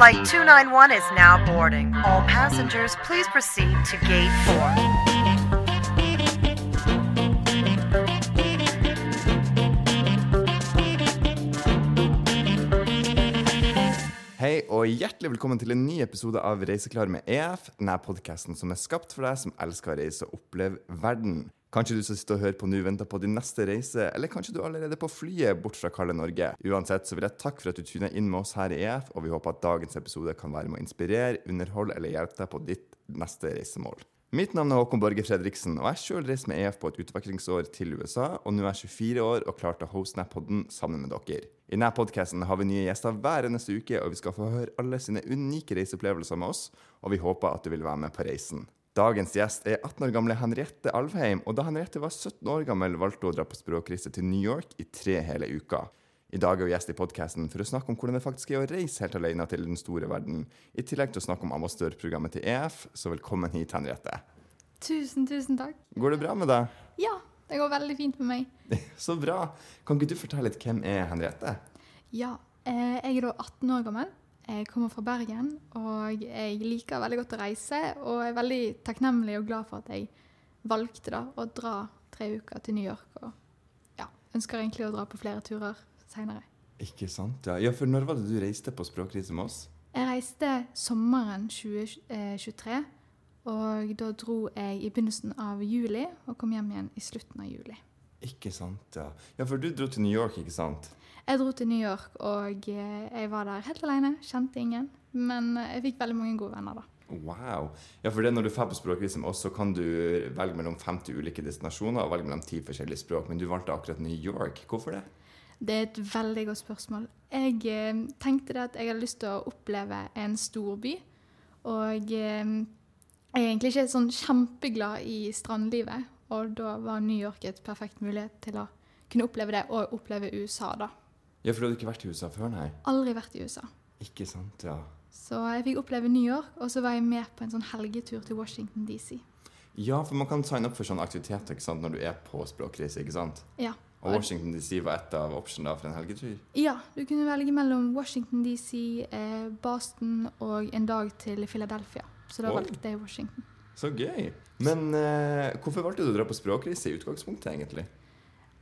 Flight 291 is now boarding. All passengers, please proceed to gate 4. Hei og hjertelig velkommen til en ny episode av Reiseklar med EF. Denne podkasten som er skapt for deg som elsker å reise og oppleve verden. Kanskje du som sitter og hører på nå, venter på din neste reise, eller kanskje du er allerede er på flyet bort fra kalde Norge. Uansett så vil jeg takke for at du tuner inn med oss her i EF, og vi håper at dagens episode kan være med å inspirere, underholde eller hjelpe deg på ditt neste reisemål. Mitt navn er Håkon Borge Fredriksen, og jeg sjøl reiste med EF på et utvekslingsår til USA, og nå er jeg 24 år og klar til å hoste Nap-podden sammen med dere. I denne podkasten har vi nye gjester hver eneste uke, og vi skal få høre alle sine unike reiseopplevelser med oss, og vi håper at du vil være med på reisen. Dagens gjest er 18 år gamle Henriette Alvheim, og da Henriette var 17 år gammel, valgte hun å dra på språkreise til New York i tre hele uker. I dag er hun gjest i podkasten for å snakke om hvordan det faktisk er å reise helt alene til den store verden, i tillegg til å snakke om ambassadørprogrammet til EF, så velkommen hit, Henriette. Tusen, tusen takk. Går det bra med deg? Ja, det går veldig fint med meg. Så bra. Kan ikke du fortelle litt hvem er Henriette? Ja, eh, jeg er da 18 år gammel. Jeg kommer fra Bergen, og jeg liker veldig godt å reise. Og er veldig takknemlig og glad for at jeg valgte da å dra tre uker til New York. Og ja, ønsker egentlig å dra på flere turer seinere. Ikke sant, ja. ja. For når var det du reiste på språkreise med oss? Jeg reiste sommeren 2023, og da dro jeg i begynnelsen av juli og kom hjem igjen i slutten av juli. Ikke sant, ja. Ja, for du dro til New York, ikke sant? Jeg dro til New York, og eh, jeg var der helt alene. Kjente ingen. Men eh, jeg fikk veldig mange gode venner da. Wow. Ja, for det når du drar på språkreise med oss, så kan du velge mellom 50 ulike destinasjoner og velge mellom ti forskjellige språk, men du valgte akkurat New York. Hvorfor det? Det er et veldig godt spørsmål. Jeg eh, tenkte det at jeg hadde lyst til å oppleve en stor by. Og eh, jeg er egentlig ikke sånn kjempeglad i strandlivet, og da var New York et perfekt mulighet til å kunne oppleve det, og oppleve USA, da. Ja, for du hadde ikke vært i USA før, nei? Aldri vært i USA. Ikke sant, ja. Så jeg fikk oppleve New York, og så var jeg med på en sånn helgetur til Washington DC. Ja, for man kan signe opp for sånne aktiviteter ikke sant, når du er på språkreise, ikke sant? Ja. Og Washington DC var et av optionene for en helgetur? Ja, du kunne velge mellom Washington DC, eh, Boston og en dag til Philadelphia. Så da Oi. valgte jeg Washington. Så gøy. Men eh, hvorfor valgte du å dra på språkreise i utgangspunktet, egentlig?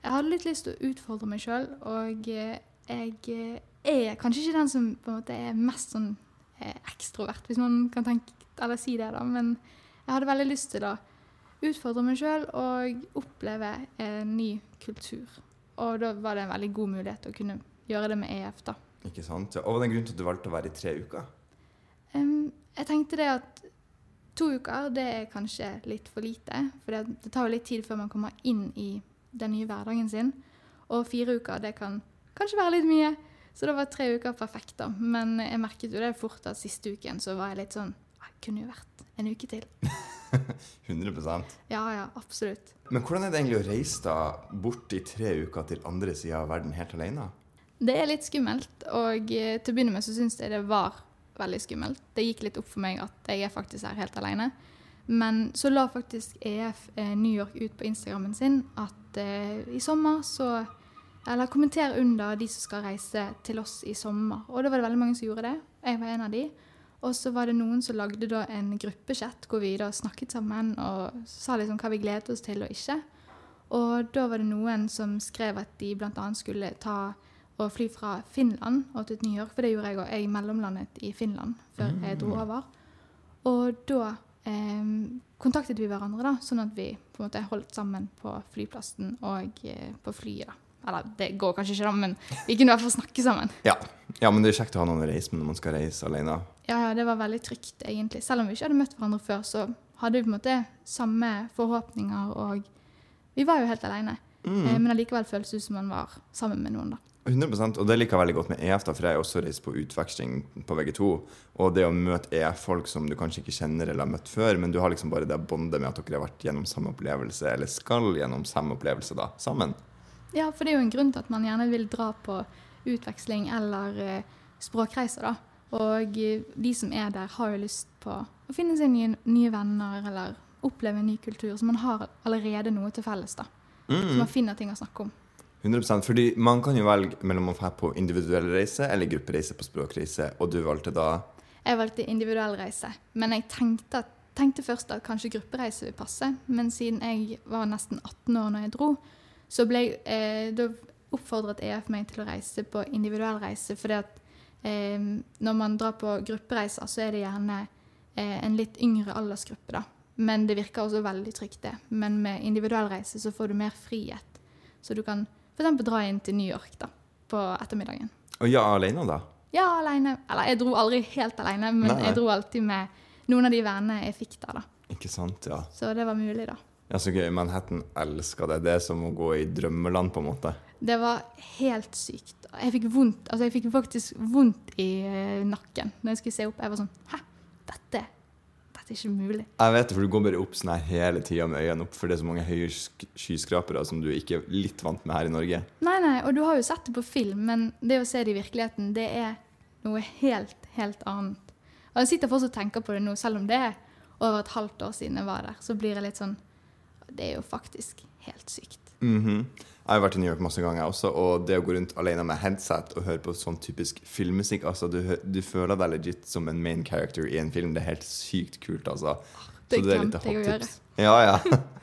Jeg hadde litt lyst til å utfordre meg sjøl, og eh, jeg eh, er kanskje ikke den som på en måte er mest sånn eh, ekstrovert, hvis noen kan tenke, eller si det, da. Men jeg hadde veldig lyst til å utfordre meg sjøl og oppleve en ny kultur. Og da var det en veldig god mulighet å kunne gjøre det med EF, da. Ikke sant? Og Var det en grunn til at du valgte å være i tre uker? Um, jeg tenkte det at to uker det er kanskje litt for lite. For det, det tar jo litt tid før man kommer inn i den nye hverdagen sin. Og fire uker det kan kanskje være litt mye. Så da var tre uker perfekt. da. Men jeg merket jo det fort at siste uken så var jeg litt sånn Jeg kunne jo vært en uke til. 100% Ja, ja, absolutt. Men hvordan er det egentlig å reise da bort i tre uker til andre sida av verden helt alene? Det er litt skummelt, og eh, til å begynne med så syns jeg det var veldig skummelt. Det gikk litt opp for meg at jeg er faktisk her helt alene. Men så la faktisk EF eh, New York ut på Instagrammen sin at eh, i sommer så Eller kommenter under de som skal reise til oss i sommer. Og da var det veldig mange som gjorde det. Jeg var en av de. Og så var det noen som lagde da en gruppechat hvor vi da snakket sammen og sa liksom hva vi gledet oss til og ikke. Og da var det noen som skrev at de bl.a. skulle ta og fly fra Finland og til New York, for det gjorde jeg òg. Jeg mellomlandet i Finland før jeg dro over. Og da eh, kontaktet vi hverandre, da, sånn at vi på en måte holdt sammen på flyplassen og eh, på flyet. da. Eller det går kanskje ikke, da, men vi kunne i hvert fall snakke sammen. Ja. ja, men det er kjekt å ha noen å reise med når man skal reise alene. Ja, ja, det var veldig trygt, egentlig. Selv om vi ikke hadde møtt hverandre før, så hadde vi på en måte samme forhåpninger, og vi var jo helt alene. Eh, men allikevel føltes det ut som man var sammen med noen, da. 100 Og det liker jeg veldig godt med EF, da, for jeg har også reist på utveksling på VG2. Og det å møte EF-folk som du kanskje ikke kjenner eller har møtt før, men du har liksom bare det båndet med at dere har vært gjennom samme opplevelse, eller skal gjennom samme opplevelse da, sammen. Ja, for det er jo en grunn til at man gjerne vil dra på utveksling eller eh, språkreiser, da. Og eh, de som er der, har jo lyst på å finne seg nye, nye venner eller oppleve en ny kultur. Så man har allerede noe til felles, da. Så man finner ting å snakke om. 100% Fordi man kan jo velge mellom å dra på individuell reise eller gruppereise på språkreise, og du valgte da Jeg valgte individuell reise, men jeg tenkte, at, tenkte først at kanskje gruppereise vil passe. Men siden jeg var nesten 18 år når jeg dro, så ble jeg, eh, da oppfordret EF meg til å reise på individuell reise. fordi at eh, når man drar på gruppereiser, så er det gjerne eh, en litt yngre aldersgruppe, da. Men det virker også veldig trygt, det. Men med individuell reise så får du mer frihet. Så du kan f.eks. dra inn til New York da, på ettermiddagen. Og ja, alene, da? Ja, alene. Eller jeg dro aldri helt alene, men Nei. jeg dro alltid med noen av de vennene jeg fikk der, da. Ikke sant, ja. Så det var mulig, da. Ja, Så gøy. Manhattan elsker det. Det er som å gå i drømmeland, på en måte. Det var helt sykt. Jeg fikk vondt, altså jeg fikk faktisk vondt i eh, nakken når jeg skulle se opp. Jeg var sånn Hæ? Dette, dette er ikke mulig. Jeg vet det, for du går bare opp sånn her hele tida med øynene opp, for det er så mange høye skyskrapere som du ikke er litt vant med her i Norge. Nei, nei, og du har jo sett det på film, men det å se det i virkeligheten, det er noe helt, helt annet. Og jeg sitter fortsatt og tenker på det nå, selv om det er over et halvt år siden jeg var der. Så blir jeg litt sånn Det er jo faktisk helt sykt. Mhm. Jeg har vært i New York masse ganger også, og det å gå rundt alene med headset og høre på sånn typisk filmmusikk altså du, du føler deg legit som en main character i en film. Det er helt sykt kult, altså. Det Så er litt hot tips. Ja, ja.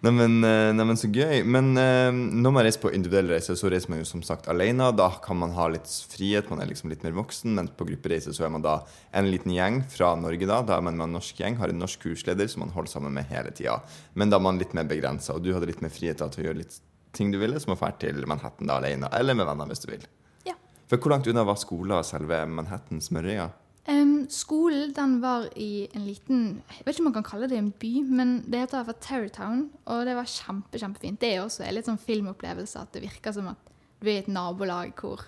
Neimen, nei, så gøy. Men eh, når man reiser på individuell reise, så reiser man jo som sagt alene. Da kan man ha litt frihet, man er liksom litt mer voksen. Men på gruppereise så er man da en liten gjeng fra Norge, da. Da er man med en norsk gjeng, har en norsk kursleder som man holder sammen med hele tida. Men da er man litt mer begrensa, og du hadde litt mer frihet da, til å gjøre litt ting du ville, som å dra til Manhattan da alene, eller med venner hvis du vil. Ja. For hvor langt unna var skolen selve Manhattan smørøya? Em, skolen den var i en liten Jeg vet ikke om man kan kalle det en by, men det heter i Terrytown. Og det var kjempe, kjempefint. Det er også en litt sånn filmopplevelse at det virker som at du er i et nabolag hvor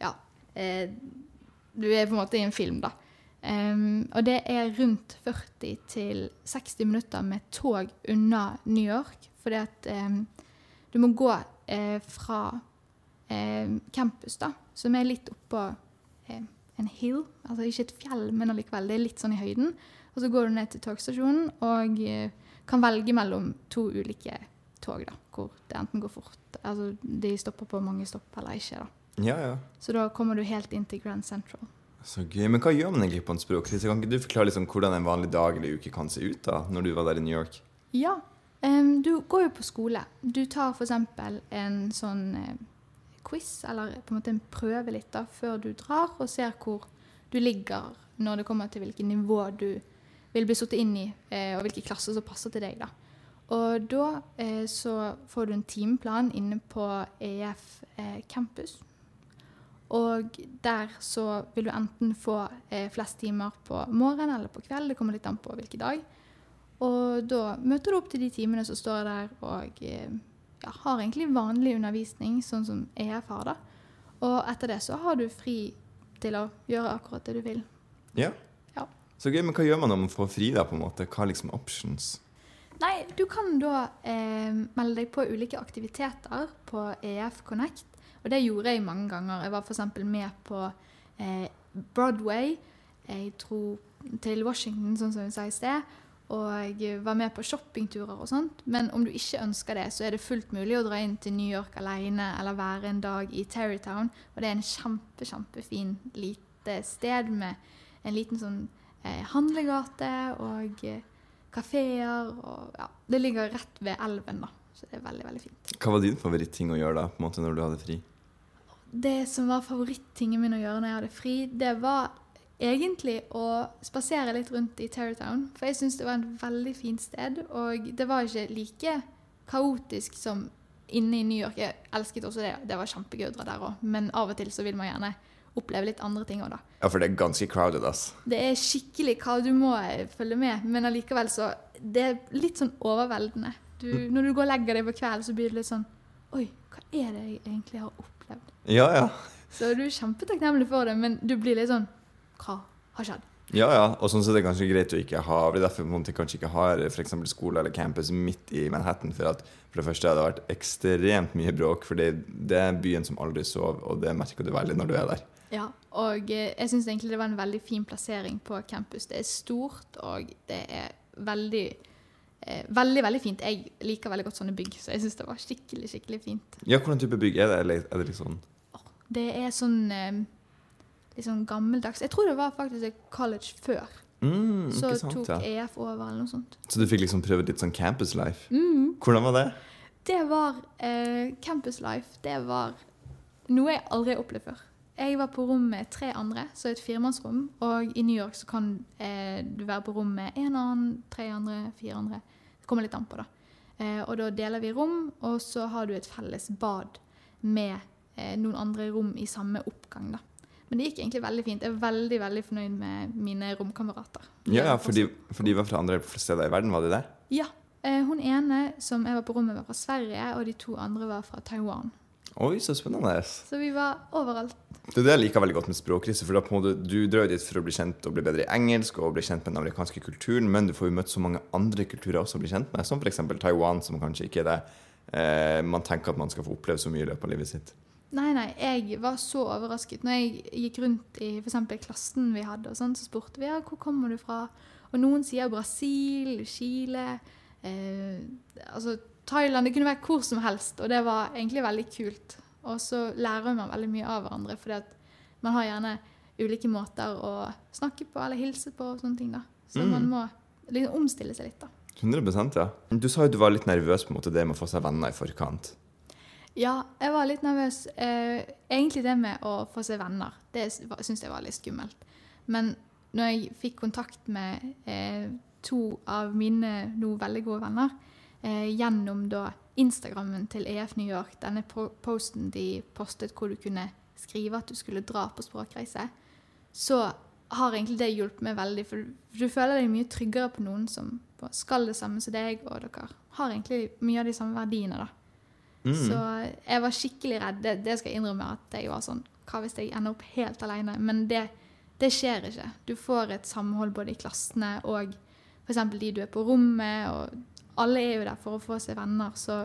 Ja. Eh, du er på en måte i en film, da. Um, og det er rundt 40 til 60 minutter med tog unna New York. Fordi at um, du må gå eh, fra eh, campus, da, som er litt oppå eh, en hill. Altså ikke et fjell, men allikevel. Det er litt sånn i høyden. Og så går du ned til togstasjonen og eh, kan velge mellom to ulike tog, da, hvor det enten går fort Altså de stopper på mange stopp eller ikke, da. Ja, ja. Så da kommer du helt inn til Grand Central. Så gøy. Men hva gjør man egentlig på en språkreise? Kan ikke du forklare liksom hvordan en vanlig dag eller uke kan se ut da, når du var der i New York? Ja. Um, du går jo på skole. Du tar f.eks. en sånn eh, quiz, eller på en måte en prøve litt, da, før du drar, og ser hvor du ligger når det kommer til hvilket nivå du vil bli satt inn i, eh, og hvilke klasser som passer til deg. da. Og da eh, så får du en timeplan inne på EF eh, campus. Og der så vil du enten få flest timer på morgen eller på kveld, det kommer litt an på hvilken dag. Og da møter du opp til de timene som står der, og ja, har egentlig vanlig undervisning, sånn som EF har, da. Og etter det så har du fri til å gjøre akkurat det du vil. Ja. Ja. Så gøy, men hva gjør man når man får fri da, på en måte? Hva er liksom options? Nei, du kan da eh, melde deg på ulike aktiviteter på EF Connect. Og det gjorde jeg mange ganger. Jeg var f.eks. med på eh, Broadway. Jeg tror til Washington, sånn som hun sa i sted. Og være med på shoppingturer og sånt. Men om du ikke ønsker det, så er det fullt mulig å dra inn til New York alene eller være en dag i Terrytown. Og det er en kjempe, kjempefin lite sted med en liten sånn eh, handlegate og eh, kafeer. Og ja, det ligger rett ved elven, da. Så det er veldig, veldig fint. Hva var din favoritting å gjøre da, på en måte når du hadde fri? Det som var favorittingen min å gjøre når jeg hadde fri, det var egentlig å spasere litt rundt i Terrytown. For jeg syns det var en veldig fint sted, og det var ikke like kaotisk som inne i New York. Jeg elsket også det, det var kjempegøy å dra der òg, men av og til så vil man gjerne oppleve litt andre ting òg, da. Ja, for det er ganske crowded, ass. Det er skikkelig hva du må følge med, men allikevel så Det er litt sånn overveldende. Du, når du går og legger deg på kveld, så blir det litt sånn Oi, hva er det jeg egentlig har opplevd? Ja, ja. Så du er kjempetakknemlig for det, men du blir litt sånn Hva har skjedd? Ja, ja. Og sånn så er det kanskje greit å ikke ha Det er derfor man kanskje ikke har for skole eller campus midt i Manhattan. For at for det første har det vært ekstremt mye bråk, for det det er byen som aldri sov, og det merker du veldig når du er der. Ja, og eh, jeg syns egentlig det var en veldig fin plassering på campus. Det er stort, og det er veldig eh, veldig, veldig fint. Jeg liker veldig godt sånne bygg, så jeg syns det var skikkelig, skikkelig fint. Ja, hvilken type bygg er det? Er det sånn Det er sånn eh, litt sånn gammeldags Jeg tror det var faktisk et college før. mm, Så sant, tok ja. EF over, eller noe sånt. Så du fikk liksom prøve litt sånn campus life? Mm. Hvordan var det? Det var eh, Campus Life. Det var noe jeg aldri har opplevd før. Jeg var på rom med tre andre, så et firemannsrom. Og i New York så kan eh, du være på rom med en annen, tre andre, fire andre. Det kommer litt an på, da. Eh, og da deler vi rom, og så har du et felles bad med eh, noen andre rom i samme oppgang, da. Men det gikk egentlig veldig fint. Jeg er veldig veldig fornøyd med mine romkamerater. Ja, ja for, de, for de var fra andre steder i verden, var de det? Ja. Eh, hun ene som jeg var på rommet, var fra Sverige, og de to andre var fra Taiwan. Oi, så spennende. Så vi var overalt. Det er det jeg liker veldig godt med språkkrise. For da på en måte, Du drar jo dit for å bli kjent og bli bedre i engelsk og bli kjent med den amerikanske kulturen, men du får jo møtt så mange andre kulturer også å bli kjent med, som f.eks. Taiwan, som kanskje ikke er det eh, man tenker at man skal få oppleve så mye i løpet av livet sitt. Nei, nei, jeg var så overrasket. Når jeg gikk rundt i eksempel klassen vi hadde, og sånn, så spurte vi ja, hvor kommer du fra. Og noen sier Brasil, Chile, eh, altså Thailand. Det kunne vært hvor som helst, og det var egentlig veldig kult. Og så lærer man veldig mye av hverandre, fordi at man har gjerne ulike måter å snakke på eller hilse på og sånne ting. da. Så Mm. man må liksom omstille seg litt, da. 100% ja. Du sa jo du var litt nervøs på en måte det med å få seg venner i forkant. Ja, jeg var litt nervøs. Eh, egentlig det med å få se venner, det syns jeg var litt skummelt. Men når jeg fikk kontakt med eh, to av mine nå veldig gode venner eh, gjennom da Instagrammen til EF New York, denne posten de postet hvor du kunne skrive at du skulle dra på språkreise, så har egentlig det hjulpet meg veldig. For du føler deg mye tryggere på noen som skal det samme som deg, og dere har egentlig mye av de samme verdiene. da. Mm. Så jeg var skikkelig redd. Det, det skal jeg innrømme at jeg var sånn Hva hvis jeg ender opp helt alene? Men det, det skjer ikke. Du får et samhold både i klassene og f.eks. de du er på rommet, og alle er jo der for å få seg venner, så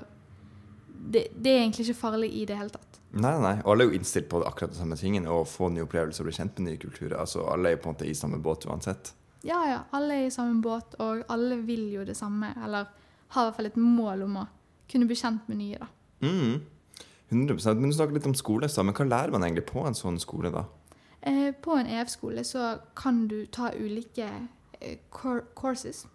det, det er egentlig ikke farlig i det hele tatt. Nei, nei, og alle er jo innstilt på akkurat de samme tingene, å få nye opplevelser og bli kjent med nye kulturer. Altså, alle er jo på en måte i samme båt uansett. Ja, ja, alle er i samme båt, og alle vil jo det samme, eller har i hvert fall et mål om å kunne bli kjent med nye, da. Mm. 100 Men du snakker litt om skole, så, men hva lærer man egentlig på en sånn skole, da? Eh, på en EF-skole så kan du ta ulike eh, courses.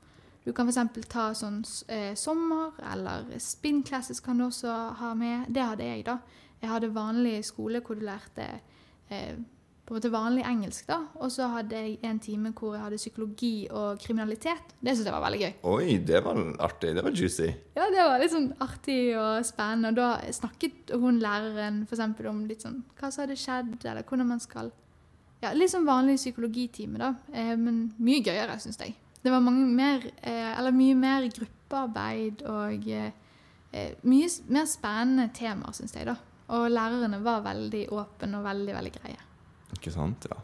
Du kan f.eks. ta sånn eh, sommer, eller spin classes kan du også ha med. Det hadde jeg, da. Jeg hadde vanlig skole hvor du lærte eh, på en måte vanlig engelsk, da. Og så hadde jeg en time hvor jeg hadde psykologi og kriminalitet. Det syntes jeg var veldig gøy. Oi, det var artig. Det var juicy. Ja, det var litt sånn artig og spennende. Og da snakket hun læreren eksempel om litt sånn hva som hadde skjedd, eller hvordan man skal Ja, litt sånn vanlig psykologitime, da. Eh, men mye gøyere, syns jeg. Det var mange mer, eh, eller mye mer gruppearbeid og eh, mye mer spennende temaer, syns jeg, da. Og lærerne var veldig åpne og veldig, veldig greie. Ikke sant, ja.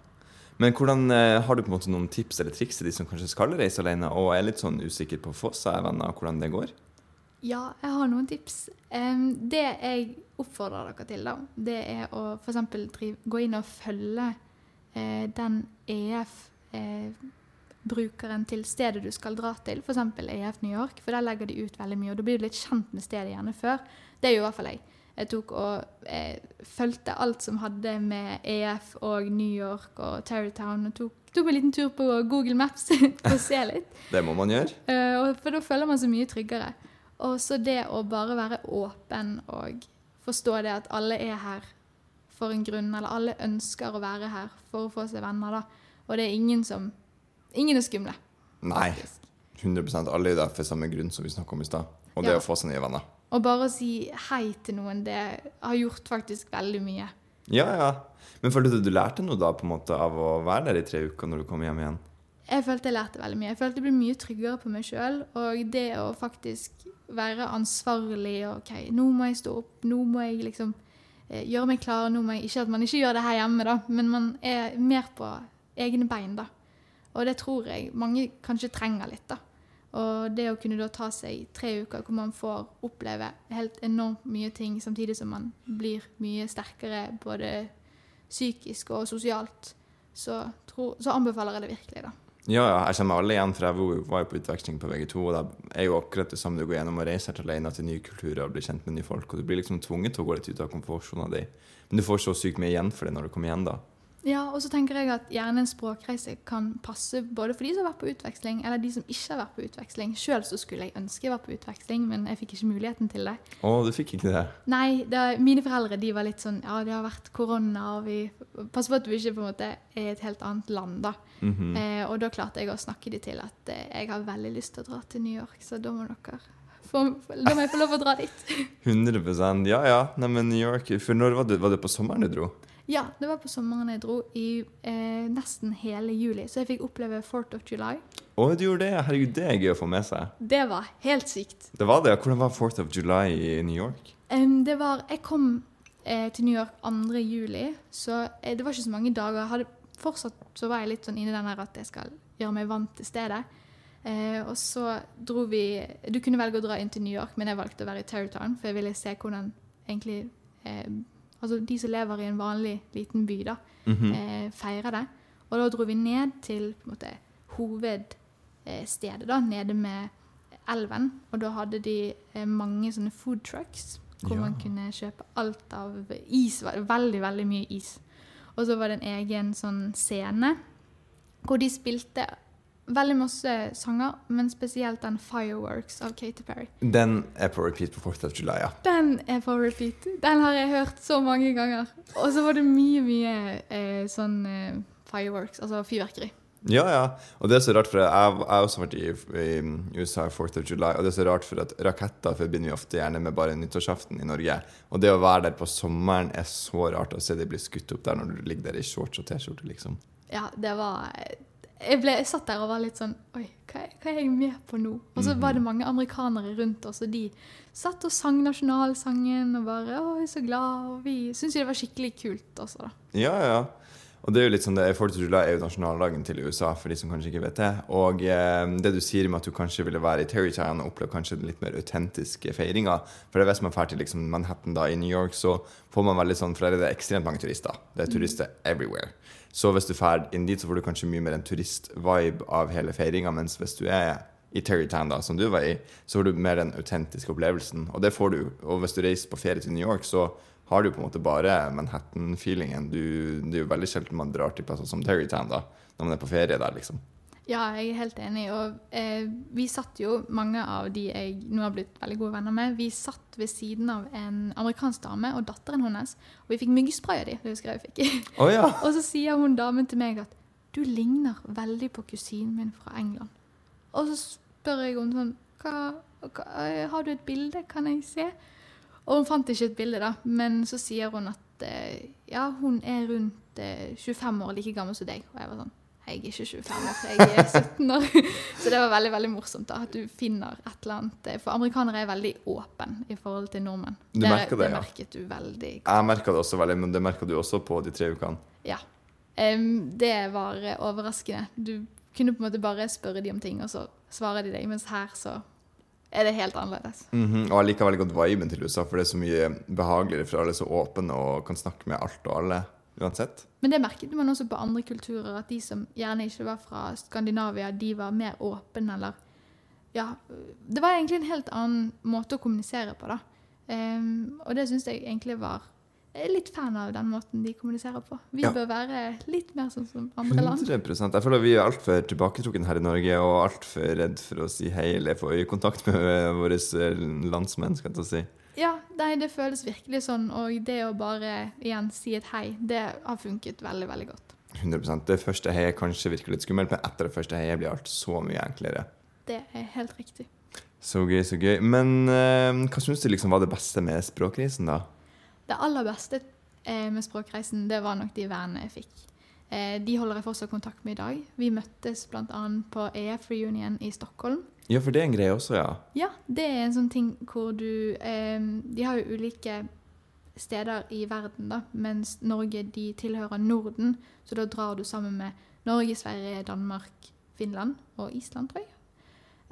Men hvordan, eh, har du på en måte noen tips eller triks til de som kanskje skal reise alene og er litt sånn usikker på å få seg venner, hvordan det går? Ja, jeg har noen tips. Det jeg oppfordrer dere til, da, det er å f.eks. gå inn og følge eh, den EF-brukeren til stedet du skal dra til, f.eks. EF New York, for der legger de ut veldig mye. Og da blir du litt kjent med stedet gjerne før. Det jo i hvert fall jeg. Jeg tok og eh, fulgte alt som hadde med EF og New York og Terrytown, og tok, tok en liten tur på Google Maps for å se litt. Det må man gjøre. Eh, og- for da føler man seg mye tryggere. Og så det å bare være åpen og forstå det at alle er her for en grunn, eller alle ønsker å være her for å få seg venner, da. Og det er ingen som Ingen er skumle. Nei, 100% Alle er der for samme grunn som vi snakket om i stad. Og det Ja. å få seg nye venner. Og bare å si hei til noen, det har gjort faktisk veldig mye. Ja, ja. Men følte du du lærte noe da på en måte av å være der i tre uker når du kom hjem igjen? Jeg følte jeg lærte veldig mye. Jeg følte jeg ble mye tryggere på meg sjøl. Og det å faktisk være ansvarlig og OK, nå må jeg stå opp, nå må jeg liksom eh, gjøre meg klar. Nå må jeg, ikke at man ikke gjør det her hjemme, da, men man er mer på egne bein, da. Og det tror jeg mange kanskje trenger litt, da. Og det å kunne da ta seg tre uker hvor man får oppleve helt enormt mye ting, samtidig som man blir mye sterkere både psykisk og sosialt, så, tro, så anbefaler jeg det virkelig, da. Ja, ja, jeg meg alle igjen, for jeg var- jo på utveksling på VG2, og det er jo akkurat det samme du går gjennom å reise helt alene til nye kulturer og bli kjent med nye folk, og du blir liksom tvunget til å gå litt ut av komfortsona di. Men du får så sykt mye igjen for det når du kommer igjen, da. Ja, og så tenker jeg at gjerne en språkreise kan passe både for de som har vært på utveksling, eller de som ikke har vært på utveksling. Sjøl så skulle jeg ønske jeg var på utveksling, men jeg fikk ikke muligheten til det. Å, du fikk ikke det? Nei, det, mine foreldre de var litt sånn Ja, det har vært korona, og vi Pass på at du ikke på en måte er i et helt annet land, da. Mhm. eh, og da klarte jeg å snakke de til at eh, jeg har veldig lyst til å dra til New York, så da må dere få, Da må jeg få lov å dra dit. 100 Ja ja. Nei, men New York For når var det, var det på sommeren du dro? Ja, det var på sommeren jeg dro, i eh, nesten hele juli. Så jeg fikk oppleve 4th of July. Å, du gjorde det? Herregud, det er gøy å få med seg. Det var helt sykt. Det var det. Hvordan var 4th of July i New York? Um, det var Jeg kom eh, til New York 2. juli, så eh, det var ikke så mange dager. Hadde, fortsatt så var jeg litt sånn inni den der at jeg skal gjøre meg vant til stedet. Eh, og så dro vi Du kunne velge å dra inn til New York, men jeg valgte å være i Terrytown, for jeg ville se hvordan egentlig eh, Altså de som lever i en vanlig liten by, da, Mhm. eh, feirer det. Og da dro vi ned til på en måte, hovedstedet, da, nede med elven. Og da hadde de eh, mange sånne food trucks hvor Ja. man kunne kjøpe alt av is. Veldig, veldig mye is. Og så var det en egen sånn scene hvor de spilte veldig masse sanger, men spesielt den 'Fireworks' av Katy Perry. Den er på repeat på 4th of July, ja. Den er på repeat. Den har jeg hørt så mange ganger. Og så var det mye, mye eh, sånn eh, fireworks, altså fyrverkeri. Ja, ja. Og det er så rart, for jeg jeg har også vært i, i USA 4th of July, og det er så rart for at raketter forbinder vi ofte gjerne med bare nyttårsaften i Norge. Og det å være der på sommeren er så rart å se de bli skutt opp der når du ligger der i shorts og T-skjorte, liksom. Ja, det var jeg, ble, jeg satt der og var litt sånn Oi, hva, hva er jeg med på nå? Og så var det mange amerikanere rundt oss, og de satt og sang nasjonalsangen og bare Å, jeg er så glad. Og vi syntes jo det var skikkelig kult også, da. Ja, ja. Og det er jo litt sånn, det, 4th of July er jo nasjonaldagen til USA, for de som kanskje ikke vet det. Og eh, det du sier med at du kanskje ville være i Terrytown og oppleve kanskje den litt mer autentiske feiringa For det hvis man drar til liksom Manhattan da i New York, så får man veldig sånn For der er det ekstremt mange turister. Det er turister everywhere. Så hvis du drar inn dit, så får du kanskje mye mer en turist-vibe av hele feiringa, mens hvis du er i Terrytown, da, som du var i, så får du mer den autentiske opplevelsen. Og det får du. Og hvis du reiser på ferie til New York, så har du på en måte bare Manhattan-feelingen. Det er jo veldig sjelden man drar til plasser som Terrytown da, når man er på ferie der, liksom. Ja, jeg er helt enig. Og eh, vi satt jo, mange av de jeg nå har blitt veldig gode venner med, vi satt ved siden av en amerikansk dame og datteren hennes. Og vi fikk myggspray av de, det husker jeg vi fikk. Å ja! og så sier hun damen til meg at du ligner veldig på kusinen min fra England. Og så spør jeg henne sånn hva, hva, eh, Har du et bilde, kan jeg se? Og hun fant ikke et bilde, da. Men så sier hun at eh, ja, hun er rundt eh, 25 år, like gammel som deg. Og jeg var sånn Jeg er ikke 25 år, jeg er 17 år. så det var veldig veldig morsomt da, at du finner et eller annet. eh, For amerikanere er veldig åpne i forhold til nordmenn. Du merker det, det ja. merket du veldig godt. Jeg merka det også veldig, men det merka du også på de tre ukene. ja. Um, det var eh, overraskende. Du kunne på en måte bare spørre de om ting, og så svarer de deg. Mens her så er det helt annerledes. Mhm, Og jeg liker veldig godt viben til USA, for det er så mye behageligere for alle er så åpne og kan snakke med alt og alle uansett. Men det merket man også på andre kulturer, at de som gjerne ikke var fra Skandinavia, de var mer åpne, eller Ja. Det var egentlig en helt annen måte å kommunisere på, da. Um, og det syns jeg egentlig var Jeg er litt fan av den måten de kommuniserer på. Vi Ja. bør være litt mer sånn som andre land. 100 Jeg føler vi er altfor tilbaketrukken her i Norge og altfor redd for å si hei eller få øyekontakt med våre eh, landsmenn. skal jeg si. Ja, nei, det føles virkelig sånn, og det å bare igjen si et hei, det har funket veldig, veldig godt. 100 Det første heiet kanskje virker litt skummelt, men etter det første heiet blir alt så mye enklere. Det er helt riktig. Så gøy, så gøy. Men eh, hva syns du liksom var det beste med språkreisen, da? Det aller beste eh, med språkreisen, det var nok de vennene jeg fikk. Eh, de holder jeg fortsatt kontakt med i dag. Vi møttes bl.a. på EF Reunion i Stockholm. Ja, for det er en greie også, ja. Ja, det er en sånn ting hvor du eh, De har jo ulike steder i verden, da, mens Norge de tilhører Norden. Så da drar du sammen med Norge, Sverige, Danmark, Finland og Island, tror jeg.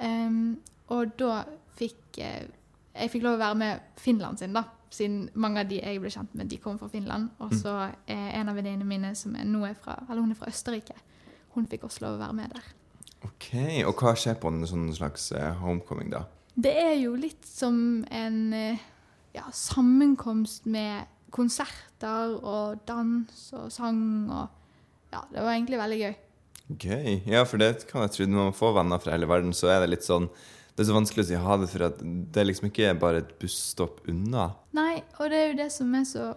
Um, og da fikk eh, jeg fikk lov å være med Finland sin, da. Siden mange av de jeg ble kjent med, de kom fra Finland. Og så er en av venninnene mine som er, nå er fra, eller hun er fra Østerrike, hun fikk også lov å være med der. Ok, Og hva skjer på en sånn slags eh, homecoming, da? Det er jo litt som en eh, ja, sammenkomst med konserter og dans og sang og Ja, det var egentlig veldig gøy. Gøy. Ja, for det kan jeg tro. Når man får venner fra hele verden, så er det litt sånn Det er så vanskelig å si ha det, for det er liksom ikke bare et busstopp unna. Nei, og det er jo det som er så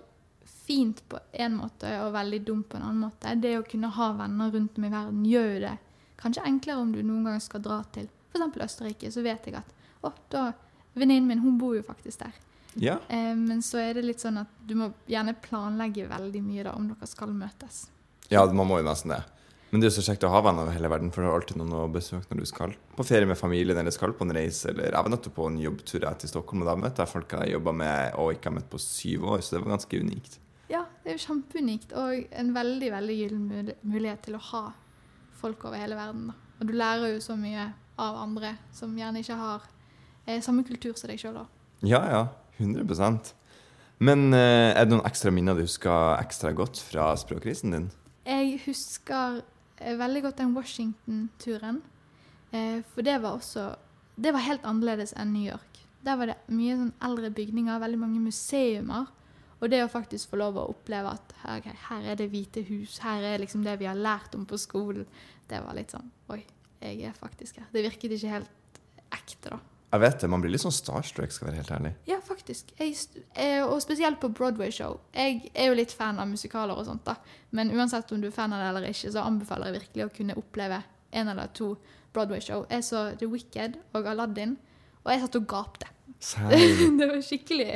fint på en måte og veldig dumt på en annen måte. Det å kunne ha venner rundt om i verden gjør jo det kanskje enklere om du noen gang skal dra til f.eks. Østerrike. Så vet jeg at å, da Venninnen min hun bor jo faktisk der. Ja. Eh, men så er det litt sånn at du må gjerne planlegge veldig mye da om dere skal møtes. ja, man må jo nesten det. Men det er jo så kjekt å ha venner over hele verden, for du har alltid noen å besøke når du skal på ferie med familien eller skal på en reise. Eller jeg var nettopp på en jobbtur til Stockholm, og da møtte jeg folk jeg jobba med og ikke har møtt på syv år, så det var ganske unikt. Ja, det er jo kjempeunikt og en veldig veldig gyllen mulighet til å ha folk over hele verden. da. Og du lærer jo så mye av andre som gjerne ikke har eh, samme kultur som deg sjøl. Ja, ja. 100% Men eh, er det noen ekstra minner du husker ekstra godt fra språkkrisen din? Jeg husker eh, veldig godt den Washington-turen. Eh, for det var også Det var helt annerledes enn New York. Der var det mye sånn eldre bygninger, veldig mange museumer. Og det å faktisk få lov å oppleve at her, her er det hvite hus, her er liksom det vi har lært om på skolen, det var litt sånn Oi, jeg er faktisk her. Det virket ikke helt ekte, da. Jeg vet det, man blir litt sånn starstruck, skal være helt ærlig. Ja, faktisk. Jeg, eh, og spesielt på Broadway-show. Jeg er jo litt fan av musikaler og sånt, da. Men uansett om du er fan av det eller ikke, så anbefaler jeg virkelig å kunne oppleve en eller to Broadway-show. Jeg så The Wicked og Aladdin, og jeg satt og gapte. Det var skikkelig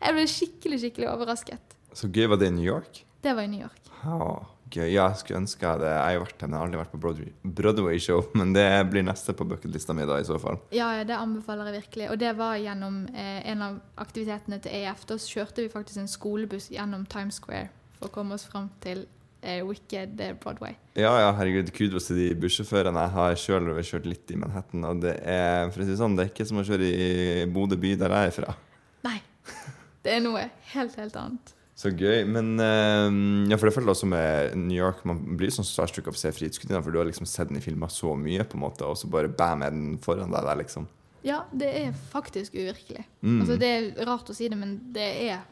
Jeg ble skikkelig, skikkelig overrasket. Så gøy var det i New York? Det var i New York. Ja, gøy. Ja, jeg skulle ønske jeg hadde Jeg har vært der, men jeg har aldri vært på Broadway- Broadway-show. Men det blir neste på bucketlista mi da, i så fall. Ja, ja, det anbefaler jeg virkelig. Og det var gjennom eh, en av aktivitetene til EF. Da kjørte vi faktisk en skolebuss gjennom Times Square for å komme oss fram til eh, Wicked eh, Broadway. Ja, ja, herregud, kudos til de bussjåførene. Jeg har sjøl kjørt litt i Manhattan, og det er for å si sånn, det er ikke som å kjøre i Bodø by, der jeg er fra. Nei, det er noe helt, helt annet. Så gøy. Men uh, ja, for det føler også med New York Man blir sånn starstruck av å se Frihetsgudinna, for du har liksom sett den i filmer så mye, på en måte, og så bare bam er den foran deg der, liksom. Ja, det er faktisk uvirkelig. Mm. Altså, det er rart å si det, men det er,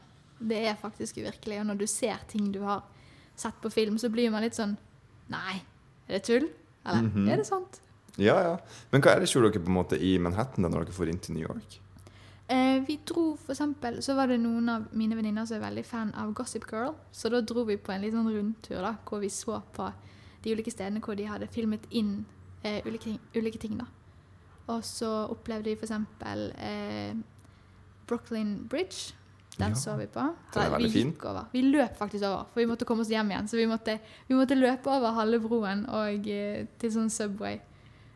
det er faktisk uvirkelig. Og når du ser ting du har sett på film, så blir man litt sånn Nei, er det tull? Eller Mhm. er det sant? Ja, ja. Men hva er det skjuler dere på en måte i Manhattan da når dere får inn til New York? Eh, vi dro for eksempel, så var det noen av mine venninner som er veldig fan av Gossip Girl. Så da dro vi på en litt sånn rundtur da, hvor vi så på de ulike stedene hvor de hadde filmet inn eh, ulike, ting, ulike ting. da. Og så opplevde vi eksempel eh, Brooklyn Bridge. Den Ja, så vi på. den er veldig vi fin. Vi løp faktisk over, for vi måtte komme oss hjem igjen. Så vi måtte, vi måtte løpe over halve broen og eh, til sånn Subway.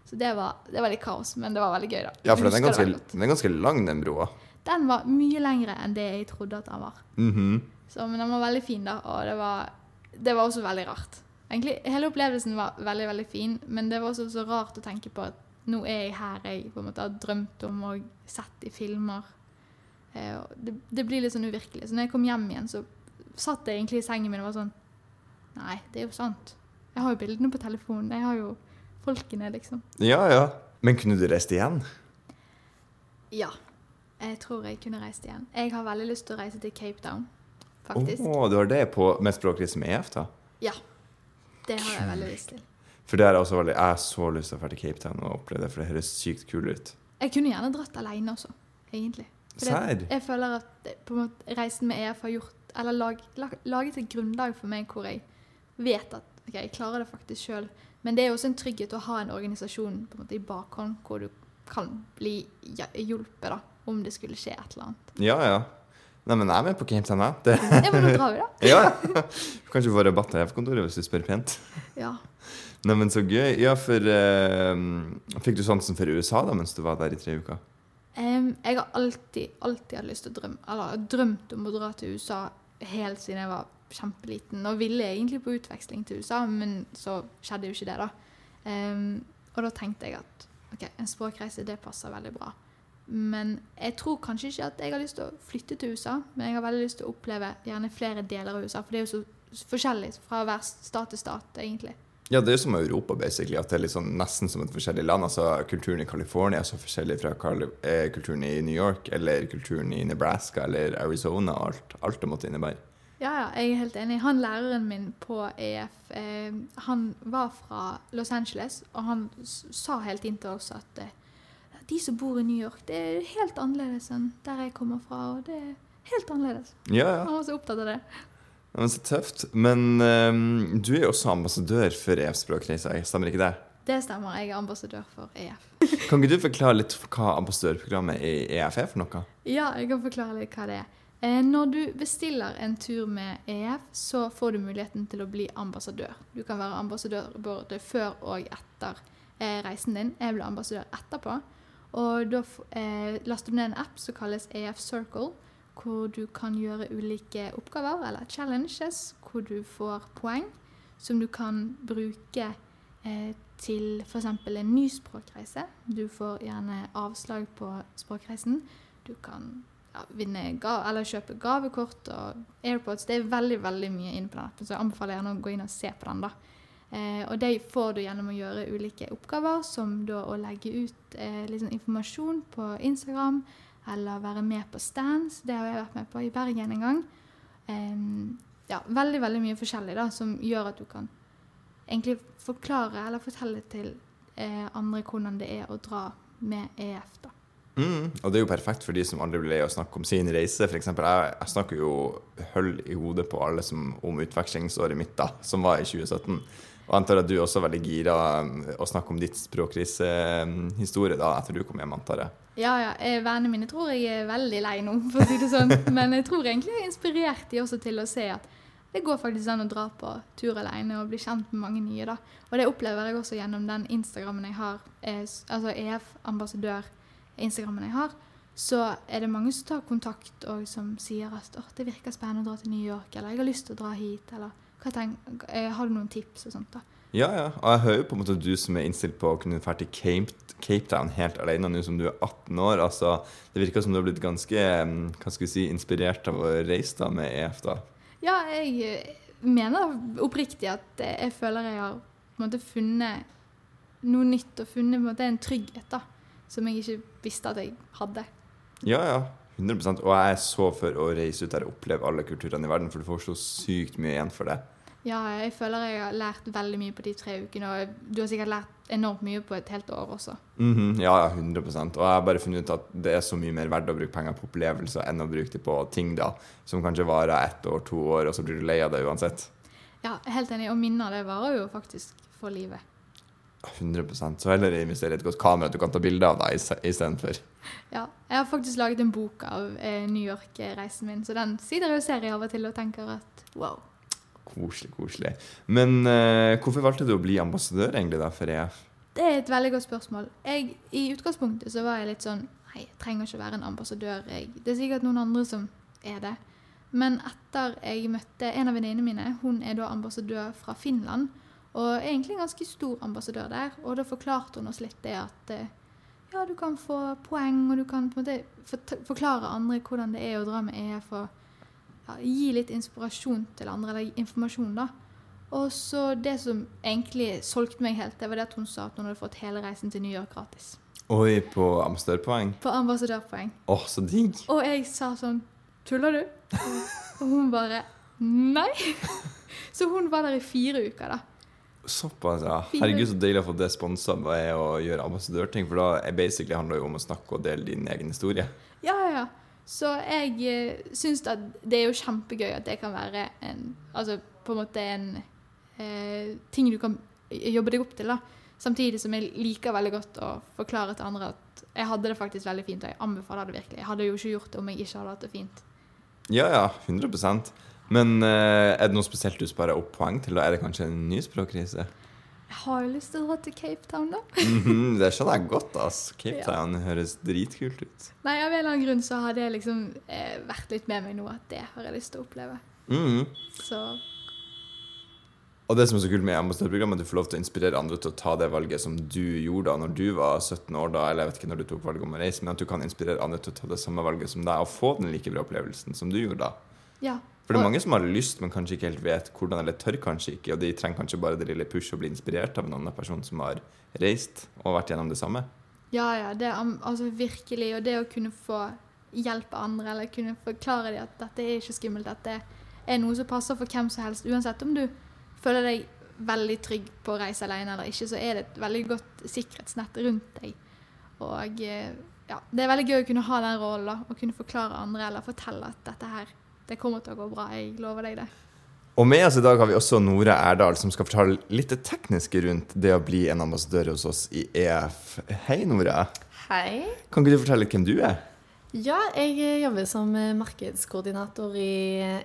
Så det var, det var litt kaos, men det var veldig gøy, da. Ja, for den er, ganske, den er ganske lang, den broa. Den var mye lengre enn det jeg trodde at den var. Mhm. Så, men den var veldig fin, da, og det var, det var også veldig rart. Egentlig, Hele opplevelsen var veldig veldig fin, men det var også så rart å tenke på at nå er jeg her jeg på en måte har drømt om og sett i filmer. Eh, og det, det blir litt sånn uvirkelig. Så når jeg kom hjem igjen, så satt jeg egentlig i sengen min og var sånn Nei, det er jo sant. Jeg har jo bildene på telefonen. Jeg har jo folkene, liksom. Ja, ja. Men kunne du reist igjen? Ja. Jeg tror jeg kunne reist igjen. Jeg har veldig lyst til å reise til Cape Town, faktisk. Å, du har det på med språkreise med EF, da? Ja. Det har jeg veldig lyst til. For det er også veldig Jeg har så lyst til å dra til Cape Town og oppleve det, for det høres sykt kul ut. Jeg kunne gjerne dratt alene også, egentlig. For det- Jeg føler at måte, reisen med EF har gjort Eller lag, lag, laget et grunnlag for meg hvor jeg vet at ok, jeg klarer det faktisk sjøl. Men det er også en trygghet å ha en organisasjon på en måte, i bakhånd hvor du kan bli hjulpet da, om det skulle skje et eller annet. Ja, ja. Nei, men jeg er med på Cape Town. Det- Ja, men nå drar vi, da. Ja, kanskje få rabatt av EF-kontoret hvis du spør pent. Ja. Nei, men så gøy. Ja, for uh, Fikk du sansen for USA da mens du var der i tre uker? Um, jeg har alltid, alltid hatt lyst til å drømme Eller drømt om å dra til USA helt siden jeg var kjempeliten. Og ville egentlig på utveksling til USA, men så skjedde jo ikke det, da. Um, og da tenkte jeg at ok, en språkreise, det passer veldig bra. Men jeg tror kanskje ikke at jeg har lyst til å flytte til USA, men jeg har veldig lyst til å oppleve gjerne flere deler av USA, for det er jo så forskjellig fra hver stat til stat, egentlig. Ja, det er jo som Europa, basically. At det er sånn, nesten som et forskjellig land. Altså, Kulturen i California er så forskjellig fra eh, kulturen i New York eller kulturen i Nebraska eller Arizona. Alt, alt det måtte innebære. Ja, ja, jeg er helt enig. Han læreren min på EF, eh, han var fra Los Angeles, og han sa helt inn til oss at eh, de som bor i New York, det er helt annerledes enn der jeg kommer fra, og det er helt annerledes. Ja, ja. Han var så opptatt av det. Ja, Men så tøft. Men um, du er jo også ambassadør for EF Språkreiser, stemmer ikke det? Det stemmer, jeg er ambassadør for EF. Kan ikke du forklare litt hva ambassadørprogrammet i EF er for noe? Ja, jeg kan forklare litt hva det er. Eh, Når du bestiller en tur med EF, så får du muligheten til å bli ambassadør. Du kan være ambassadør både før og etter eh, reisen din. Jeg ble ambassadør etterpå. Og da eh, laster du ned en app som kalles EF Circle, hvor du kan gjøre ulike oppgaver, eller challenges, hvor du får poeng som du kan bruke til f.eks. en ny språkreise. Du får gjerne avslag på språkreisen. Du kan vinne ga eller kjøpe gavekort og AirPods. Det er veldig veldig mye inne på den appen, så jeg anbefaler gjerne å gå inn og se på den. da. Eh, og det får du gjennom å gjøre ulike oppgaver, som da å legge ut eh, sånn informasjon på Instagram, eller være med på stands. Det har jeg vært med på i Bergen en gang. Eh, ja, veldig, veldig mye forskjellig da, som gjør at du kan egentlig forklare eller fortelle til eh, andre hvordan det er å dra med EF. da. Mm, og det er jo perfekt for de som aldri blir lei av å snakke om sin reise. For eksempel, jeg, jeg snakker jo høll i hodet på alle som, om utvekslingsåret mitt, da, som var i 2017. Og jeg antar at du også er veldig gira um, å snakke om ditt språkrisehistorie da, etter du kom hjem, antar jeg. Ja, ja. eh, Vennene mine tror jeg er veldig lei nå, for å si det sånn. Men jeg tror egentlig jeg er inspirert de også til å se at det går faktisk an å dra på tur alene og bli kjent med mange nye. da. Og det opplever jeg også gjennom den Instagrammen jeg har, eh, s- EF-ambassadør-instagrammen jeg har. Så er det mange som tar kontakt og som sier at oh, det virker spennende å dra til New York, eller jeg har lyst til å dra hit, eller eh, har du noen tips og sånt. da. Ja, ja. Og jeg hører jo på en måte du som er innstilt på å kunne dra til Cape, Cape Town helt alene nå som du er 18 år. Altså, det virker som du har blitt ganske um, hva skal vi si, inspirert av å reise da med EF, da. Ja, jeg eh, mener oppriktig at jeg føler jeg har på en måte funnet noe nytt og funnet en måte en trygghet da, som jeg ikke visste at jeg hadde. Ja, ja. 100% Og jeg er så for å reise ut der og oppleve alle kulturene i verden, for du får så sykt mye igjen for det. Ja, jeg føler jeg har lært veldig mye på de tre ukene, og du har sikkert lært enormt mye på et helt år også. Mm ja, ja, 100 Og jeg har bare funnet ut at det er så mye mer verdt å bruke penger på opplevelser enn å bruke dem på ting da, som kanskje varer ett år, to år, og så blir du lei av det uansett. Ja, helt enig, og minner det varer jo faktisk for livet. 100% Så heller investere i et godt kamera du kan ta bilde av deg istedenfor. Ja, jeg har faktisk laget en bok av eh, New York-reisen min, så den sitter jeg og ser i av og til og tenker at wow. Koselig, koselig. Men eh, hvorfor valgte du å bli ambassadør egentlig da for EF? Det er et veldig godt spørsmål. Jeg, I utgangspunktet så var jeg litt sånn Nei, jeg trenger ikke være en ambassadør. Jeg. Det er sikkert noen andre som er det. Men etter jeg møtte en av venninnene mine, hun er da ambassadør fra Finland. Og er egentlig en ganske stor ambassadør der. Og da forklarte hun oss litt det at eh, ja, du kan få poeng, og du kan på en måte forklare andre hvordan det er å dra med EF. Og ja, gi litt inspirasjon til andre, eller informasjon, da. Og så det som egentlig solgte meg helt, det var det at hun sa at hun hadde fått hele reisen til New York gratis. Oi, på ambassadørpoeng? På ambassadørpoeng. Åh, så digg! Og jeg sa sånn Tuller du? Og hun bare Nei. Så hun var der i fire uker, da. Såpass, ja. Herregud, så deilig å få det sponsa med å gjøre ambassadørting, for da er basically handler det jo om å snakke og dele din egen historie. Ja, ja, ja. Så jeg uh, syns at det er jo kjempegøy at det kan være en Altså på en måte en uh, ting du kan jobbe deg opp til, da. Samtidig som jeg liker veldig godt å forklare til andre at jeg hadde det faktisk veldig fint, og jeg anbefaler det virkelig. Jeg hadde jo ikke gjort det om jeg ikke hadde hatt det fint. Ja, ja, 100 Men eh, er det noe spesielt du sparer opp poeng til? da? Er det kanskje en ny språkkrise? Jeg har jo lyst til å dra til Cape Town, da. Mhm, det skjønner jeg godt, ass. Cape Ja. Town høres dritkult ut. Nei, av en eller annen grunn så har det liksom eh, vært litt med meg nå, at det har jeg lyst til å oppleve. Mhm. Så Og det som er så kult med ambassadørprogrammet, at du får lov til å inspirere andre til å ta det valget som du gjorde da når du var 17 år, da, eller jeg vet ikke når du tok valget om å reise, men at du kan inspirere andre til å ta det samme valget som deg, og få den like bra opplevelsen som du gjorde da. ja, For det er mange som har lyst, men kanskje ikke helt vet hvordan, eller tør kanskje ikke. Og de trenger kanskje bare det lille push og bli inspirert av en annen person som har reist og vært gjennom det samme. Ja, ja, det er altså virkelig. Og det å kunne få hjelp av andre, eller kunne forklare dem at dette er ikke skummelt, dette er noe som passer for hvem som helst, uansett om du føler deg veldig trygg på å reise alene eller ikke, så er det et veldig godt sikkerhetsnett rundt deg. Og eh, ja, det er veldig gøy å kunne ha den rollen, og kunne forklare andre eller fortelle at dette her, det kommer til å gå bra, jeg lover deg det. Og med oss i dag har vi også Nora Erdal, som skal fortelle litt det tekniske rundt det å bli en ambassadør hos oss i EF. Hei, Nora. Hei. Kan ikke du fortelle hvem du er? Ja, jeg eh, jobber som eh, markedskoordinator i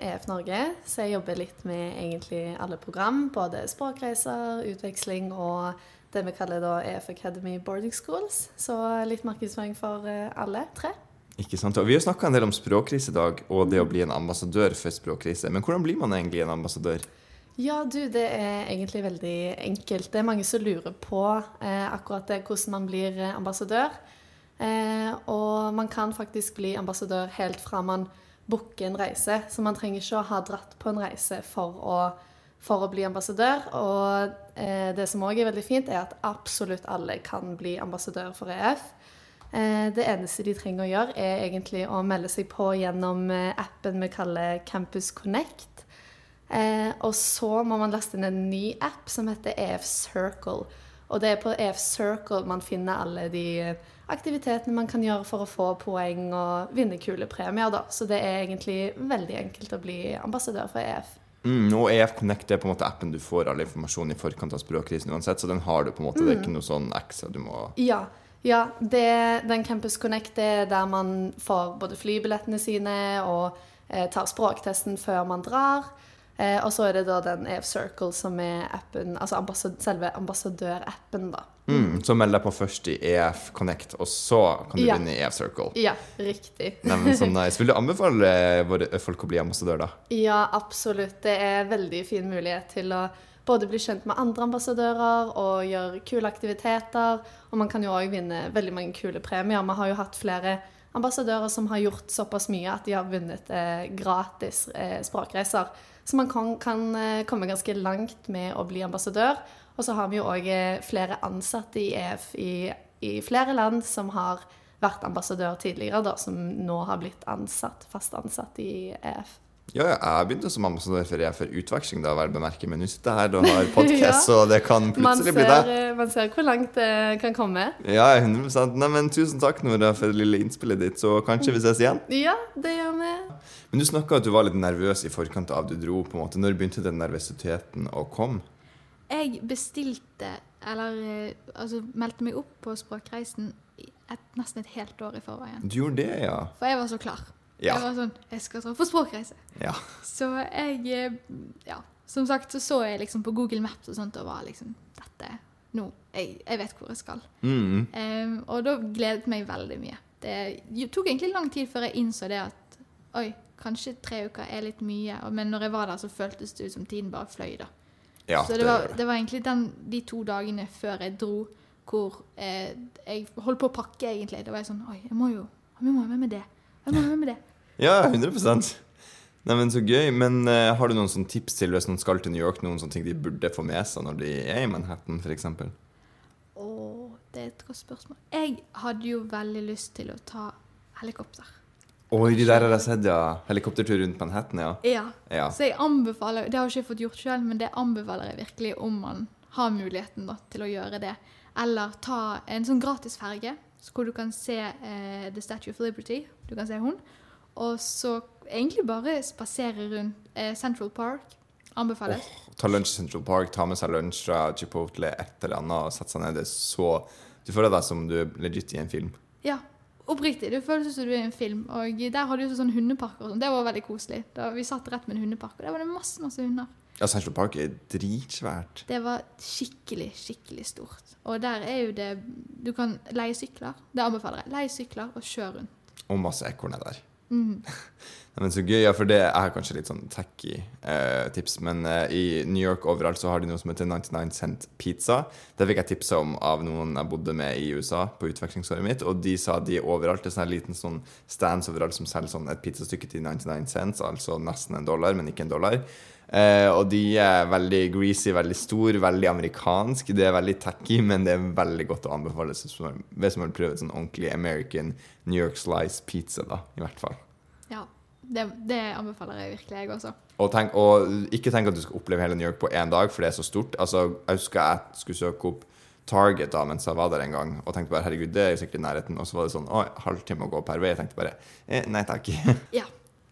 EF Norge. Så jeg jobber litt med egentlig alle program. Både språkreiser, utveksling og det vi kaller da EF Academy Boarding Schools. Så litt markedsføring for eh, alle tre. Ikke sant? Og Vi har snakka en del om språkkrise i dag, og det å bli en ambassadør for språkkrise. Men hvordan blir man egentlig en ambassadør? Ja, du, det er egentlig veldig enkelt. Det er mange som lurer på eh, akkurat det, hvordan man blir eh, ambassadør. Eh, og man kan faktisk bli ambassadør helt fra man booker en reise. Så man trenger ikke å ha dratt på en reise for å, for å bli ambassadør. Og eh, det som òg er veldig fint, er at absolutt alle kan bli ambassadør for EF. Eh, det eneste de trenger å gjøre, er egentlig å melde seg på gjennom eh, appen vi kaller Campus Connect. Eh, og så må man laste inn en ny app som heter EF Circle. Og det er på EF Circle man finner alle de aktivitetene man kan gjøre for å få poeng og vinne kule premier. Da. Så det er egentlig veldig enkelt å bli ambassadør for EF. Mm, og EF Connect er på en måte appen du får all informasjon i forkant av språkkrisen uansett, så den har du på en måte. Det er ikke noe sånn ekstra du må Ja. Ja det, den Campus Connect det er der man får både flybillettene sine og eh, tar språktesten før man drar. Eh, og så er det da den EF Circle som er appen, altså ambassad selve ambassadørappen, da. mm, Så meld deg på først i EF Connect, og så kan du Ja. begynne i EF Circle. Ja, riktig. Nei, men så nice. Vil du anbefale folk å bli ambassadør, da? Ja, absolutt. Det er veldig fin mulighet til å både bli kjent med andre ambassadører og gjøre kule aktiviteter. Og man kan jo òg vinne veldig mange kule premier. Vi har jo hatt flere ambassadører som har gjort såpass mye at de har vunnet eh, gratis eh, språkreiser. Så man kan, kan eh, komme ganske langt med å bli ambassadør. Og så har vi jo òg eh, flere ansatte i EF i, i flere land som har vært ambassadør tidligere, da, som nå har blitt ansatt, fast ansatt i EF. Ja, ja, jeg begynte som ambassadør for EF for utveksling, da, vel bemerke, men nå sitter jeg her og har podkast, Ja. og det kan plutselig bli ser, deg. eh, man ser hvor langt det kan komme. Ja, 100 Nei, men Tusen takk, Nora, for det lille innspillet ditt, så kanskje vi ses igjen? Ja, det gjør vi. Men du snakka at du var litt nervøs i forkant av du dro. på en måte. Når begynte den nervøsiteten å komme? Jeg bestilte, eller eh, altså meldte meg opp på språkreisen et, nesten et helt år i forveien. Du gjorde det, ja? For jeg var så klar. Ja. Jeg var sånn Jeg skal dra på språkreise. ja. Så jeg eh, Ja. Som sagt så så jeg liksom på Google Maps og sånt og var liksom Dette Nå. Jeg, jeg vet hvor jeg skal. Mm. Um, og da gledet meg veldig mye. Det tok egentlig lang tid før jeg innså det at Oi, kanskje tre uker er litt mye. Men når jeg var der, så føltes det ut som tiden bare fløy, da. ja så det var, det var egentlig den, de to dagene før jeg dro, hvor eh, jeg holdt på å pakke, egentlig. Da var jeg sånn Oi, jeg må jo jeg må ha med meg det. Jeg må ha med meg det. Ja, 100 Nei, men Så gøy. Men uh, har du noen sånne tips til hvis noen skal til New York, noen sånne ting de burde få med seg når de er i Manhattan, f.eks.? Å, det er et godt spørsmål. Jeg hadde jo veldig lyst til å ta helikopter. Oi, de der har jeg sett, ja. Helikoptertur rundt Manhattan, ja. Ja. Ja. Så jeg anbefaler Det har jeg ikke fått gjort sjøl, men det anbefaler jeg virkelig om man har muligheten da, til å gjøre det. Eller ta en sånn gratisferge, så hvor du kan se eh, The Statue of Liberty. Du kan se hun. Og så egentlig bare spasere rundt eh, Central Park. Anbefales. Ta lunsj i Central Park, ta med seg lunsj fra Chipotle, et eller annet, og sette seg ned. Det er så Du føler deg som du er legit i en film. Ja, oppriktig. Det føles som du er i en film. Og der hadde du sånn hundeparker og sånn. Det var veldig koselig. Da vi satt rett med en hundepark, og der var det masse, masse hunder. Ja, Central Park er dritsvært. Det var skikkelig, skikkelig stort. Og der er jo det Du kan leie sykler. Det anbefaler jeg. Leie sykler og kjøre rundt. Og masse ekorner der. Nei, men så gøy, ja, for det er kanskje litt sånn tacky eh, tips, men eh, i New York overalt så har de noe som heter 99 cent pizza. Det fikk jeg tipsa om av noen jeg bodde med i USA på utvekslingsåret mitt, og de sa de overalt det er sånn en liten sånn stands overalt som selger sånn et pizzastykke til 99 cents, altså nesten en dollar, men ikke en dollar. Eh, og de er veldig greasy, veldig stor, veldig amerikansk. Det er veldig tacky, men det er veldig godt å anbefale hvis man vil prøve et sånn ordentlig American New York slice pizza, da, i hvert fall. Ja, det, det anbefaler jeg virkelig, jeg også. Og, tenk, og ikke tenk at du skal oppleve hele New York på én dag, for det er så stort. Altså, jeg husker jeg skulle søke opp Target da mens jeg var der en gang, og tenkte bare herregud, det er jo sikkert i nærheten. Og så var det sånn å, halvtime å gå per vei. Jeg tenkte bare eh, nei takk. Ja.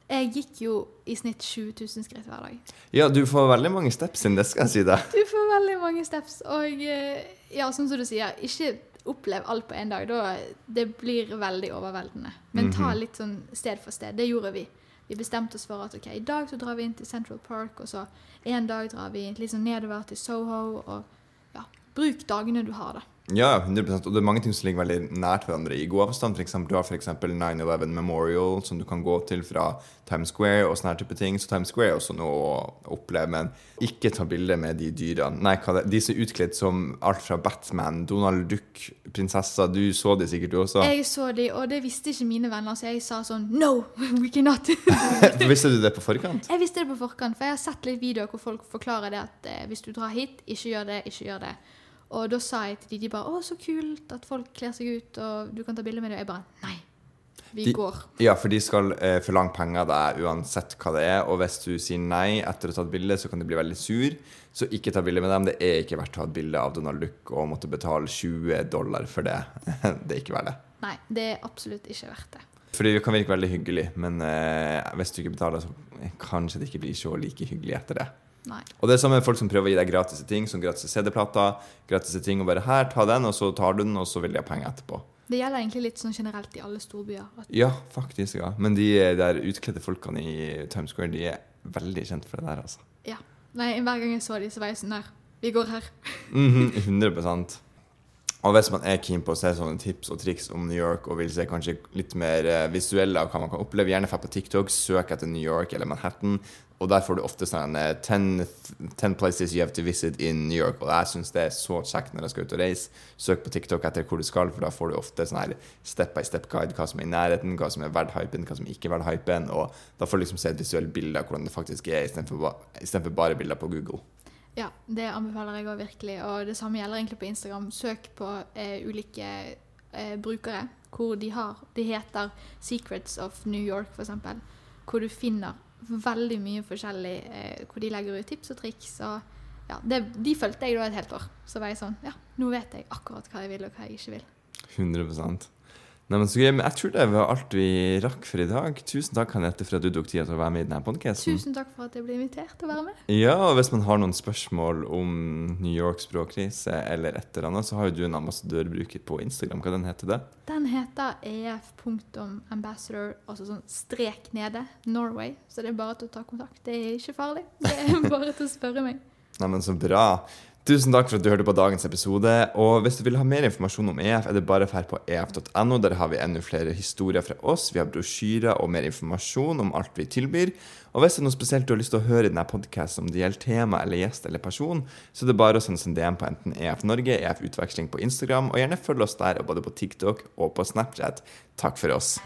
Jeg gikk jo i snitt 20 000 skritt hver dag. ja, du får veldig mange steps inn, det skal jeg si deg. Du får veldig mange steps, og eh, ja, sånn som du sier, ikke opplev alt på en dag. Da, det blir veldig overveldende. Men ta litt sånn sted for sted. Det gjorde vi. Vi bestemte oss for at ok, i dag så drar vi inn til Central Park, og så en dag drar vi litt sånn nedover til Soho, og ja, bruk dagene du har, da. Ja, 100 Og det er mange ting som ligger veldig nært hverandre i god avstand. For eksempel, du har f.eks. 9-11 Memorial, som du kan gå til fra Times Square, og sånne her type ting. Så Times Square er også noe å oppleve. Men ikke ta bilde med de dyrene. Nei, hva det, de som er utkledd som alt fra Batman, Donald Duck, prinsesser. Du så de sikkert, du også. Jeg så de, og det visste ikke mine venner, så jeg sa sånn No, we cannot. Visste du det på forkant? jeg visste det på forkant, for jeg har sett litt videoer hvor folk forklarer det at eh, hvis du drar hit, ikke gjør det, ikke gjør det. Og da sa jeg til de, de bare 'Å, så kult at folk kler seg ut, og du kan ta bilde med det.' Og jeg bare Nei. Vi De- går. Ja, for de skal eh, forlange penger av deg uansett hva det er. Og hvis du sier nei etter å ha tatt bilde, så kan de bli veldig sur. Så ikke ta bilde med dem. Det er ikke verdt å ha et bilde av Donald Duck og måtte betale 20 dollar for det. det er ikke verdt det. Nei, det er absolutt ikke verdt det. Fordi det kan virke veldig hyggelig, men eh, hvis du ikke betaler, så kanskje det ikke blir så like hyggelig etter det. Nei. Og det er samme folk som prøver å gi deg gratis ting, som gratis CD-plater, gratis ting, og bare her, ta den, og så tar du den, og så vil de ha penger etterpå. Det gjelder egentlig litt sånn generelt i alle storbyer. Ja, faktisk, ja. Men de der utkledde folkene i Times Square, de er veldig kjent for det der, altså. ja. Nei, hver gang jeg så de, så var jeg sånn der Vi går her. Mhm, 100 Og hvis man er keen på å se sånne tips og triks om New York, og vil se kanskje litt mer eh, visuelle av hva man kan oppleve, gjerne dra på TikTok, søk etter New York eller Manhattan. Og der får du ofte sånn ten, 10, 10 places you have to visit in New York. Og jeg syns det er så kjekt når jeg skal ut og reise. Søk på TikTok etter hvor du skal, for da får du ofte sånn her step by step guide, hva som er i nærheten, hva som er verdt hypen, hva som ikke er verdt hypen. Og da får du liksom se et visuelt bilde av hvordan det faktisk er, istedenfor ba bare bilder på Google. Ja, det anbefaler jeg òg virkelig. Og det samme gjelder egentlig på Instagram. Søk på eh, ulike eh, brukere hvor de har De heter Secrets of New York, f.eks. Hvor du finner veldig mye forskjellig. Eh, hvor de legger ut tips og triks. Og ja, det, de fulgte jeg da et helt år. Så var jeg sånn Ja, nå vet jeg akkurat hva jeg vil, og hva jeg ikke vil. 100 Nei, men så gøy, men Jeg tror det var alt vi rakk for i dag. Tusen takk Henriette, for at du tok tida til å være med i denne podkasten. Tusen takk for at jeg ble invitert til å være med. Ja, og hvis man har noen spørsmål om New York språkkrise eller et eller annet, så har jo du en ambassadørbruker på Instagram. Hva den heter det? Den heter ef.ambassador, altså sånn strek nede, Norway. Så det er bare til å ta kontakt. Det er ikke farlig. Det er bare til å spørre meg. Nei, men så bra. Tusen takk for at du hørte på dagens episode. Og hvis du vil ha mer informasjon om EF, er det bare å dra på ef.no. Der har vi enda flere historier fra oss. Vi har brosjyrer og mer informasjon om alt vi tilbyr. Og hvis det er noe spesielt du har lyst til å høre i denne podkasten om det gjelder tema eller gjest eller person, så er det bare å sende en DM på enten EF Norge, EF Utveksling på Instagram, og gjerne følg oss der både på TikTok og på Snapchat. Takk for oss.